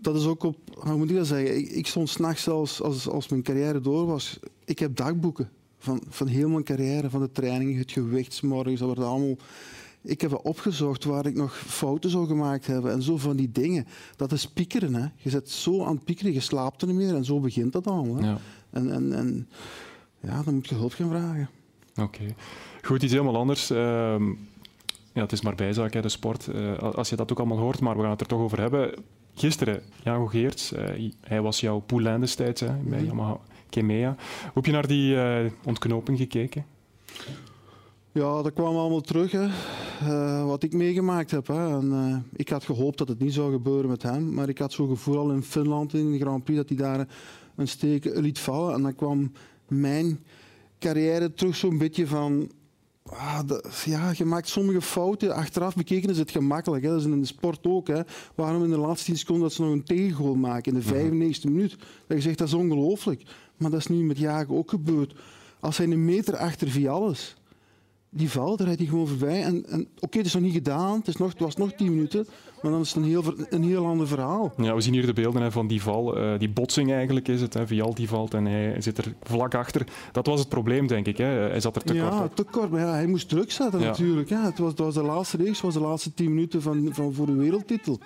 dat is ook op, hoe moet ik dat zeggen? Ik, ik stond s'nachts zelfs, als, als mijn carrière door was, ik heb dagboeken van, van heel mijn carrière, van de trainingen, het gewichtsmorgens, dat wordt allemaal... Ik heb opgezocht waar ik nog fouten zou gemaakt hebben en zo van die dingen. Dat is piekeren. Hè. Je zit zo aan het piekeren, je slaapt er niet meer en zo begint dat al. Hè. Ja. En, en, en ja, dan moet je hulp gaan vragen. Oké. Goed, iets helemaal anders. Uh, ja, het is maar bijzaak, hè, de sport. Uh, als je dat ook allemaal hoort, maar we gaan het er toch over hebben. Gisteren, Jago Geerts, uh, hij was jouw poulain destijds hè, bij mhm. Yamaha Kemea. Hoe heb je naar die uh, ontknoping gekeken? Ja, dat kwam allemaal terug, hè. wat ik meegemaakt heb. Hè. En, ik had gehoopt dat het niet zou gebeuren met hem, maar ik had zo'n gevoel al in Finland in de Grand Prix dat hij daar een steek liet vallen. En dan kwam mijn carrière terug zo'n beetje van Ah, ja, je maakt sommige fouten. Achteraf bekeken is het gemakkelijk. Hè. Dat is in de sport ook. Hè. Waarom in de laatste 10 seconden dat ze nog een tegengoal maken in de 95e mhm. minuut? Dat je zegt dat is ongelooflijk. Maar dat is nu met Jagen ook gebeurd. Als hij een meter achter Vial is, die valt, daar rijdt hij gewoon voorbij. En, en oké, het is nog niet gedaan, het, is nog, het was nog 10 minuten, maar dan is het een heel, een heel ander verhaal. Ja, we zien hier de beelden hè, van die val, uh, die botsing eigenlijk is het. Hè. Vial die valt en hij zit er vlak achter. Dat was het probleem, denk ik. Hè. Hij zat er te ja, kort op. te kort. Maar ja, hij moest druk zetten ja. natuurlijk. Hè. Het, was, het was de laatste het was de laatste 10 minuten van, van voor de wereldtitel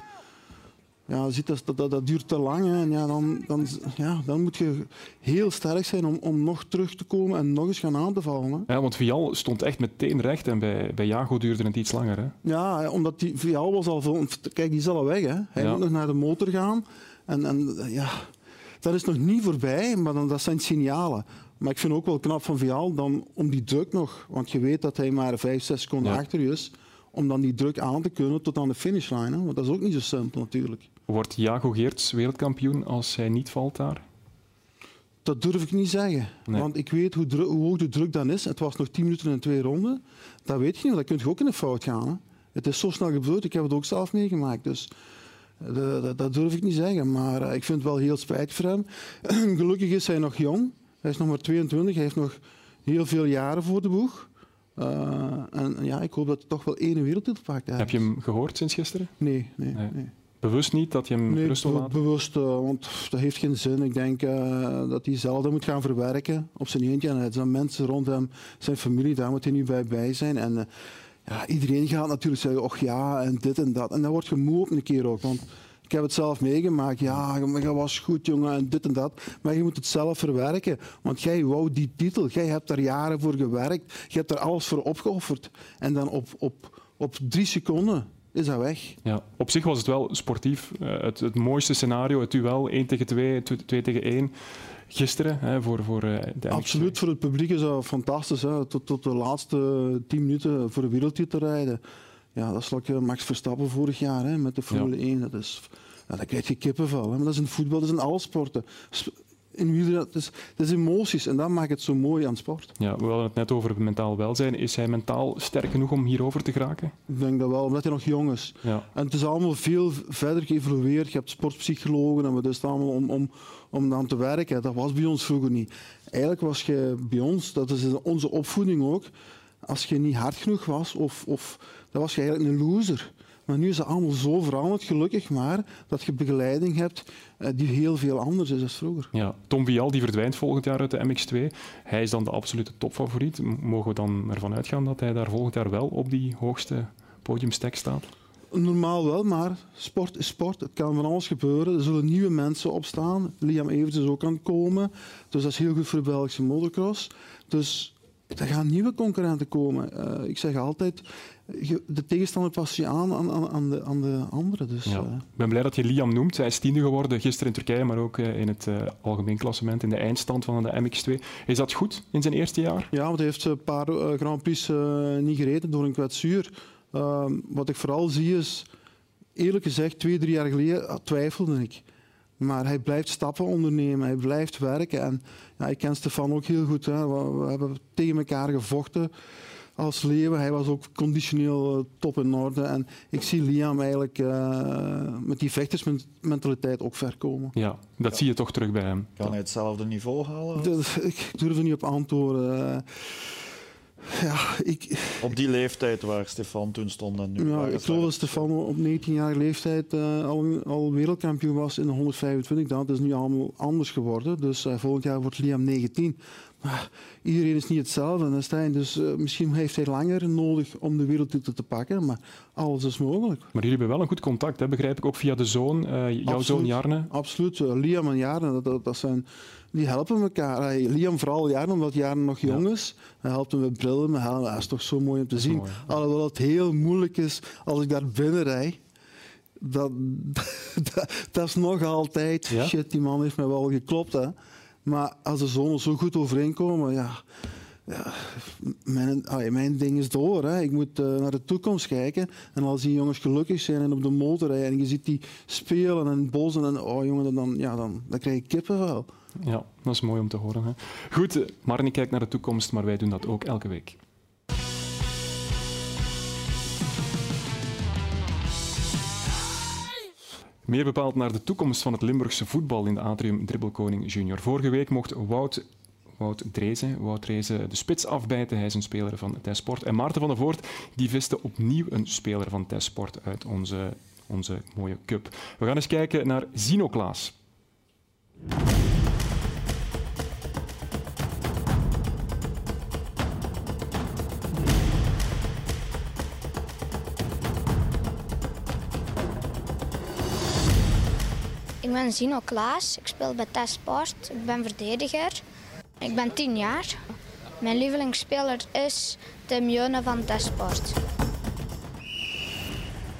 ja, ziet dat, dat, dat duurt te lang. Hè. En ja, dan, dan, ja, dan moet je heel sterk zijn om, om nog terug te komen en nog eens gaan aan te vallen. Hè. Ja, want Vial stond echt meteen recht en bij, bij Jago duurde het iets langer. Hè? Ja, omdat die, Vial was al veel... Kijk, die is al weg. Hè. Hij moet nog naar de motor gaan. En, en ja, dat is nog niet voorbij, maar dan, dat zijn signalen. Maar ik vind ook wel knap van Vial dan om die druk nog... Want je weet dat hij maar vijf, zes seconden achter je is om dan die druk aan te kunnen tot aan de finishlijn. Hè? Want dat is ook niet zo simpel natuurlijk. Wordt Jago Geerts wereldkampioen als hij niet valt daar? Dat durf ik niet zeggen. Want ik weet hoe, hoe, hoog de druk dan is. Het was nog 10 minuten en twee ronden. Dat weet je niet, dat kun je ook in een fout gaan. Hè? Het is zo snel gebeurd, ik heb het ook zelf meegemaakt. Dus de, dat durf ik niet zeggen. Maar uh, ik vind het wel heel spijtig voor hem. (clears throat) Gelukkig is hij nog jong. Hij is nog maar 22, hij heeft nog heel veel jaren voor de boeg. Uh, en ja, ik hoop dat hij toch wel één wereldtitel pakt. Heb je hem gehoord sinds gisteren? Nee, nee. nee. nee. Bewust niet dat je hem nee, rust wil laten? bewust, uh, want dat heeft geen zin. Ik denk uh, dat hij zelf dat moet gaan verwerken op zijn eentje. En er zijn mensen rond hem, zijn familie, daar moet hij nu bij, bij zijn. En uh, ja, iedereen gaat natuurlijk zeggen, och ja, en dit en dat. En dan word je moe ook een keer ook. Want ik heb het zelf meegemaakt. Ja, je was goed, jongen, en dit en dat. Maar je moet het zelf verwerken. Want jij wou die titel. Jij hebt daar jaren voor gewerkt. Je hebt er alles voor opgeofferd. En dan op, op, op drie seconden is dat weg. Ja, op zich was het wel sportief. Uh, het, het, mooiste scenario, het duel 1 tegen 2, 2 tegen 1. Gisteren hè, voor, voor uh, de Absoluut, voor het publiek is dat fantastisch. Hè. Tot, tot de laatste 10 minuten voor de wereldtitel rijden. Ja, dat is like Max Verstappen vorig jaar hè, met de Formule ja. 1. Dat is, daar krijg je kippenvel. Hè. Maar dat is in voetbal, dat is in alle sporten. In wielrennen, is, dat is emoties en dat maakt het zo mooi aan sport. Ja, we hadden het net over mentaal welzijn. Is hij mentaal sterk genoeg om hierover te geraken? Ik denk dat wel, omdat hij nog jong is. Ja. En het is allemaal veel verder geëvolueerd. Je hebt sportpsychologen en we is allemaal om, om, om aan te werken. Dat was bij ons vroeger niet. Eigenlijk was je bij ons, dat is onze opvoeding ook, als je niet hard genoeg was of, of dan was je eigenlijk een loser. Maar nu is het allemaal zo veranderd, gelukkig maar, dat je begeleiding hebt uh, die heel veel anders is dan vroeger. Ja, Tom Vial die verdwijnt volgend jaar uit de MX2. Hij is dan de absolute topfavoriet. Mogen we dan ervan uitgaan dat hij daar volgend jaar wel op die hoogste podiumstek staat? normaal wel, maar sport is sport. Het kan van alles gebeuren. Er zullen nieuwe mensen opstaan. Liam Evers is ook aan het komen. Dus dat is heel goed voor de Belgische motocross. Dus er gaan nieuwe concurrenten komen. Uh, ik zeg altijd, de tegenstander past je aan aan, aan, de, aan de andere. Dus, ja. uh. Ik ben blij dat je Liam noemt. Hij is tiende geworden gisteren in Turkije, maar ook uh, in het algemeen klassement, in de eindstand van de MX2. Is dat goed in zijn eerste jaar? Ja, want hij heeft een paar Grand Prix niet gereden door een kwetsuur. Ehm, wat ik vooral zie is, eerlijk gezegd, twee, drie jaar geleden twijfelde ik. Maar hij blijft stappen ondernemen, hij blijft werken. En ja, ik ken Stefan ook heel goed. Hè. We, hebben tegen elkaar gevochten als leeuwen. Hij was ook conditioneel eh, top in orde. En ik zie Liam eigenlijk uh, met die vechtersmentaliteit ook ver komen. Ja, dat zie je toch terug bij hem. Kan hij hetzelfde niveau halen? ik durf er niet op antwoorden. Ja, ik... Op die leeftijd waar Stefan toen stond en nu. Ja, ik geloof dat Stefan op 19 jaar leeftijd uh, al, al, wereldkampioen was in de 125. Dat is nu allemaal anders geworden. Dus uh, volgend jaar wordt Liam 19. Maar iedereen is niet hetzelfde, Stijn. Dus uh, misschien heeft hij langer nodig om de wereldtitel te pakken. Maar alles is mogelijk. Maar jullie hebben wel een goed contact, hè? begrijp ik, ook via de zoon, jouw Absoluut. zoon Jarne. Absoluut. Liam en Jarne, dat, dat, dat zijn die helpen elkaar. Liam vooral Jaren, omdat Jaren nog jong is. Hij helpt hem met brillen, met helmen. Dat is toch zo mooi om te zien. Mooi, Alhoewel het heel moeilijk is als ik daar binnen rijd. Dat, (laughs) dat, dat, is nog altijd... Shit, die man heeft mij wel geklopt. Hè. Maar als de zonen zo goed overeenkomen, ja... Ja, mijn, mijn ding is door. Hè. Ik moet uh, naar de toekomst kijken. En als die jongens gelukkig zijn en op de motor rijden en je ziet die spelen en bozen en oh jongen, dan, ja, dan, dan krijg je kippenvel. Ja, dat is mooi om te horen. Hè. Goed, Marnie kijkt naar de toekomst, maar wij doen dat ook elke week. Meer bepaald naar de toekomst van het Limburgse voetbal in de Atrium Dribbelkoning Junior. Vorige week mocht Wout, Wout Wout de spits afbijten. Hij is een speler van Tesport. En Maarten van der Voort die viste opnieuw een speler van Tesport uit onze, onze mooie cup. We gaan eens kijken naar Zino Klaas. Ik ben Zino Klaas, ik speel bij Tesport, ik ben verdediger. Ik ben 10 jaar. Mijn lievelingsspeler is Tim Jeune van Tesport.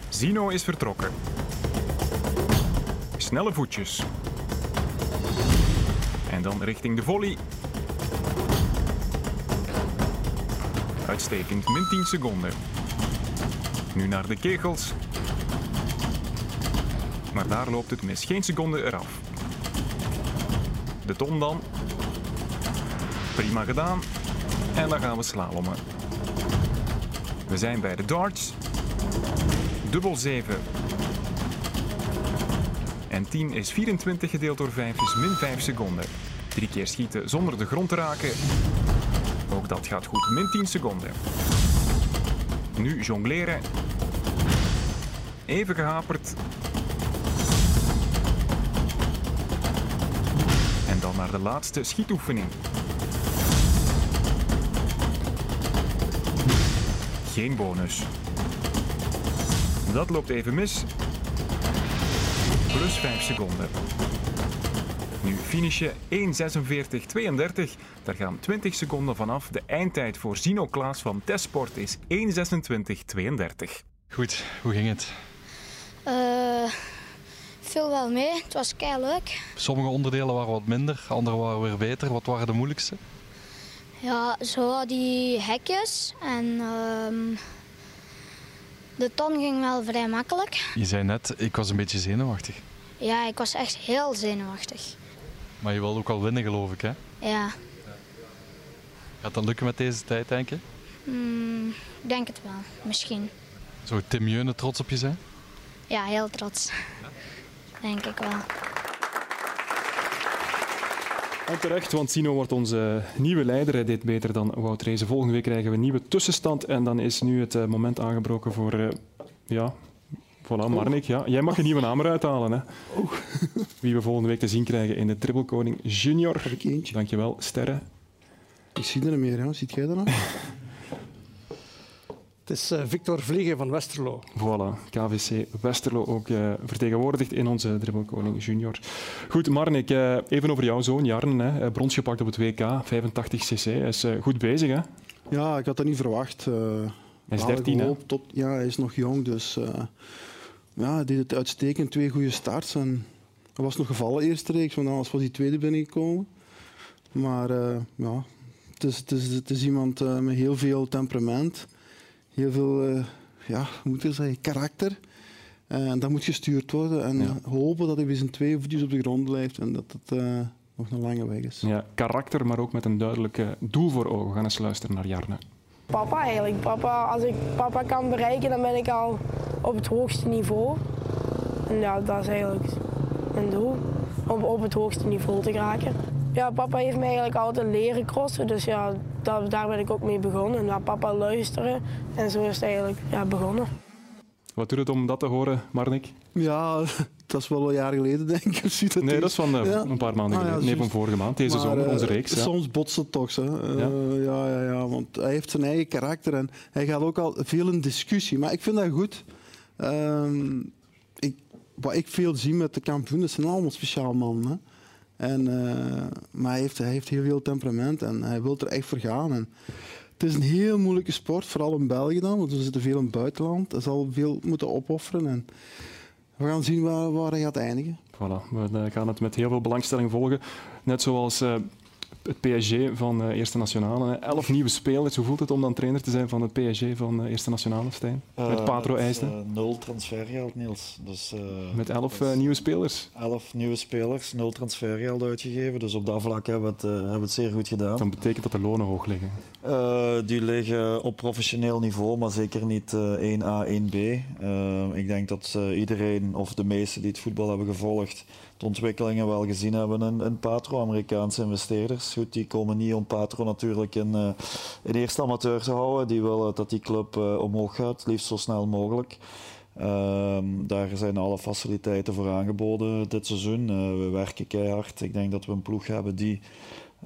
Zino is vertrokken. Snelle voetjes. En dan richting de volley. Uitstekend, min 10 seconden. Nu naar de kegels. Daar loopt het mis. Geen seconde eraf. De ton dan. Prima gedaan. En dan gaan we slalommen. We zijn bij de darts. Dubbel 7. En 10 is 24 gedeeld door 5, dus min 5 seconden. Drie keer schieten zonder de grond te raken. Ook dat gaat goed, min 10 seconden. Nu jongleren. Even gehaperd. Naar de laatste schietoefening. Geen bonus. Dat loopt even mis. Plus 5 seconden. Nu finish je 1.46.32. Daar gaan 20 seconden vanaf. De eindtijd voor Zino Klaas van Testsport is 1.26.32. Goed, hoe ging het? Uh, viel wel mee. Het was kei leuk. Sommige onderdelen waren wat minder, andere waren weer beter. Wat waren de moeilijkste? Ja, zo die hekjes en uh, de ton ging wel vrij makkelijk. Je zei net, ik was een beetje zenuwachtig. Ja, ik was echt heel zenuwachtig. Maar je wilde ook al winnen, geloof ik, hè? Ja. Gaat dat lukken met deze tijd, denk je? Mm, ik denk het wel, misschien. Zou Tim Jeune trots op je zijn? Ja, heel trots denk ik wel. En terecht, want Sino wordt onze nieuwe leider. Hij deed beter dan Wout Rezen. Volgende week krijgen we een nieuwe tussenstand. En dan is nu het eh, moment aangebroken voor... Uh, ja, voilà, Marnik. Ja. Jij mag een nieuwe naam eruit halen. Hè. Oh. (laughs) Wie we volgende week te zien krijgen in de Dribbelkoning Junior. Dankjewel, Sterren. Ik zie er niet meer. Hè. Ziet jij dat nog? (laughs) Het is uh, Victor Vliegen van Westerlo. Voilà, KVC Westerlo ook uh, vertegenwoordigd in onze dribbelkoning junior. Goed, Marnik, uh, even over jouw zoon, Jarn. Hè. Brons gepakt op het WK, 85 cc. Hij is goed bezig, hè? Ja, ik had dat niet verwacht. hij is 13, hè? Tot, ja, hij is nog jong, dus ja, hij deed het uitstekend. Twee goede starts. En hij was nog gevallen eerste reeks, want anders was hij tweede binnengekomen. Maar ja, het is, het, is, het is iemand met heel veel temperament heel veel uh, ja, moet je zeggen, karakter. En dat moet gestuurd worden. En hopen dat hij bij zijn twee voetjes op de grond blijft en dat het uh, nog een lange weg is. Ja, karakter, maar ook met een duidelijk doel voor ogen. We gaan eens luisteren naar Jarne. Papa eigenlijk. Papa, als ik papa kan bereiken, dan ben ik al op het hoogste niveau. En ja, dat is eigenlijk mijn doel. Om op het hoogste niveau te geraken. Ja, papa heeft mij eigenlijk altijd leren crossen. Dus ja, dat, daar ben ik ook mee begonnen. Naar papa luisteren. En zo is het eigenlijk ja, begonnen. Wat doet het om dat te horen, Marnik? Ja, (laughs) dat is wel een jaar geleden, denk ik. Nee, dat is van uh, een paar maanden ah, geleden. nee, van vorige maand. Deze maar, zomer, onze eh, reeks. Ja. Soms botst het toch. Hè. Uh, ja. ja. Ja, want hij heeft zijn eigen karakter en hij gaat ook al veel in discussie. Maar ik vind dat goed. Uh, ik, wat ik veel zie met de kampioenen, dat zijn allemaal speciaal mannen. En, uh, maar hij heeft, heeft heel veel temperament en hij wil er echt voor gaan. En het is een heel moeilijke sport, vooral in België dan, want we zitten veel in het buitenland. Hij zal veel moeten opofferen. En we gaan zien waar, waar hij gaat eindigen. Voilà, we eh, gaan het met heel veel belangstelling volgen. Net zoals uh, het PSG van uh, Eerste Nationale. Elf (laughs) nieuwe spelers. Hoe voelt het om dan trainer te zijn van het PSG van uh, Eerste Nationale, Stijn? met uh, Patro IJsden? nul transfergeld, Niels. Dus, met elf nieuwe spelers? Elf nieuwe spelers, nul transfergeld uitgegeven. Dus op dat vlak hebben we het, hebben we het zeer goed gedaan. Dat betekent dat de lonen hoog liggen? die liggen op professioneel niveau, maar zeker niet 1A, 1B. ik denk dat iedereen, of de meesten die het voetbal hebben gevolgd, ontwikkelingen wel gezien hebben in, in Patro. Amerikaanse investeerders. Goed, die komen niet om Patro natuurlijk in, uh, in eerste amateur te houden. Die willen dat die club uh, omhoog gaat, liefst zo snel mogelijk. Uh, daar zijn alle faciliteiten voor aangeboden dit seizoen. Uh, we werken keihard. Ik denk dat we een ploeg hebben die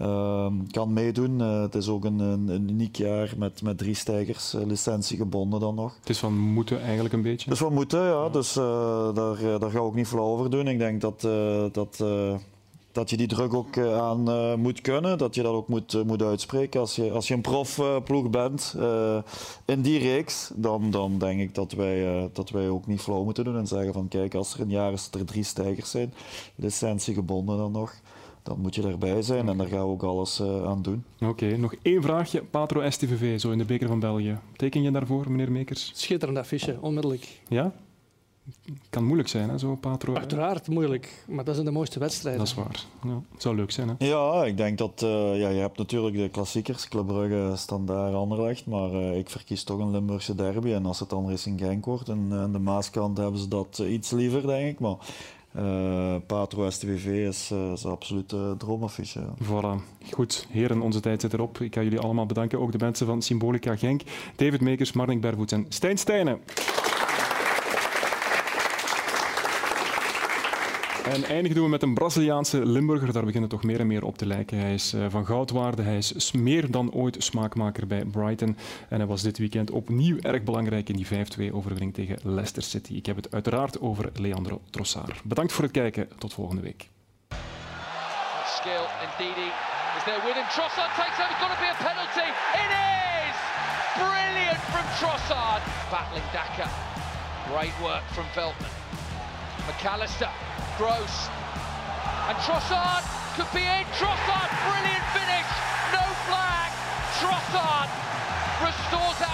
uh, kan meedoen. Uh, het is ook een, een, een, uniek jaar met, met drie stijgers, uh, licentie gebonden dan nog. Het is van moeten eigenlijk een beetje? Het is van moeten, ja. ja. Dus daar, daar ga ik ook niet flauw over doen. Ik denk dat, dat, dat je die druk ook aan moet kunnen. Dat je dat ook moet, moet uitspreken. Als je, als je een profploeg bent in die reeks, dan, dan denk ik dat wij, dat wij ook niet flauw moeten doen. En zeggen van kijk, als er een jaar is dat er drie stijgers zijn, licentie gebonden dan nog dan moet je erbij zijn en daar gaan we ook alles uh, aan doen. Oké, nog één vraagje. Patro STVV, zo in de beker van België. Teken je daarvoor, meneer Mekers? Schitterend affiche, onmiddellijk. Ja? kan moeilijk zijn, hè, zo Patro. Uiteraard moeilijk, maar dat zijn de mooiste wedstrijden. Dat is waar. Ja, het zou leuk zijn, hè? Ja, ik denk dat... Uh, ja, je hebt natuurlijk de klassiekers, Club Brugge, Standaard, Anderlecht, maar uh, ik verkies toch een Limburgse derby. En als het dan Racing Genk wordt en aan de Maaskant hebben ze dat iets liever, denk ik. Maar uh, Patro STVV is, uh, is absoluut uh. Voilà. Goed, heren, onze tijd zit erop. Ik ga jullie allemaal bedanken. Ook de mensen van Symbolica Genk, David Mekers, Marnik Bervoets en Stijn Stijnen. En eindigen doen we met een Braziliaanse Limburger. Daar beginnen toch meer en meer op te lijken. Hij is uh, van goudwaarde. Hij is meer dan ooit smaakmaker bij Brighton. En hij was dit weekend opnieuw erg belangrijk in die 5-2 overwinning tegen Leicester City. Ik heb het uiteraard over Leandro Trossard. Bedankt voor het kijken. Tot volgende week. Skill indeed. Is there him? Trossard takes over. Got to be a penalty. It is! Brilliant from Trossard. Battling Daka. Great work from Veltman. McAllister Gross. And Trossard could be in. Trossard, brilliant finish. No flag. Trossard restores that.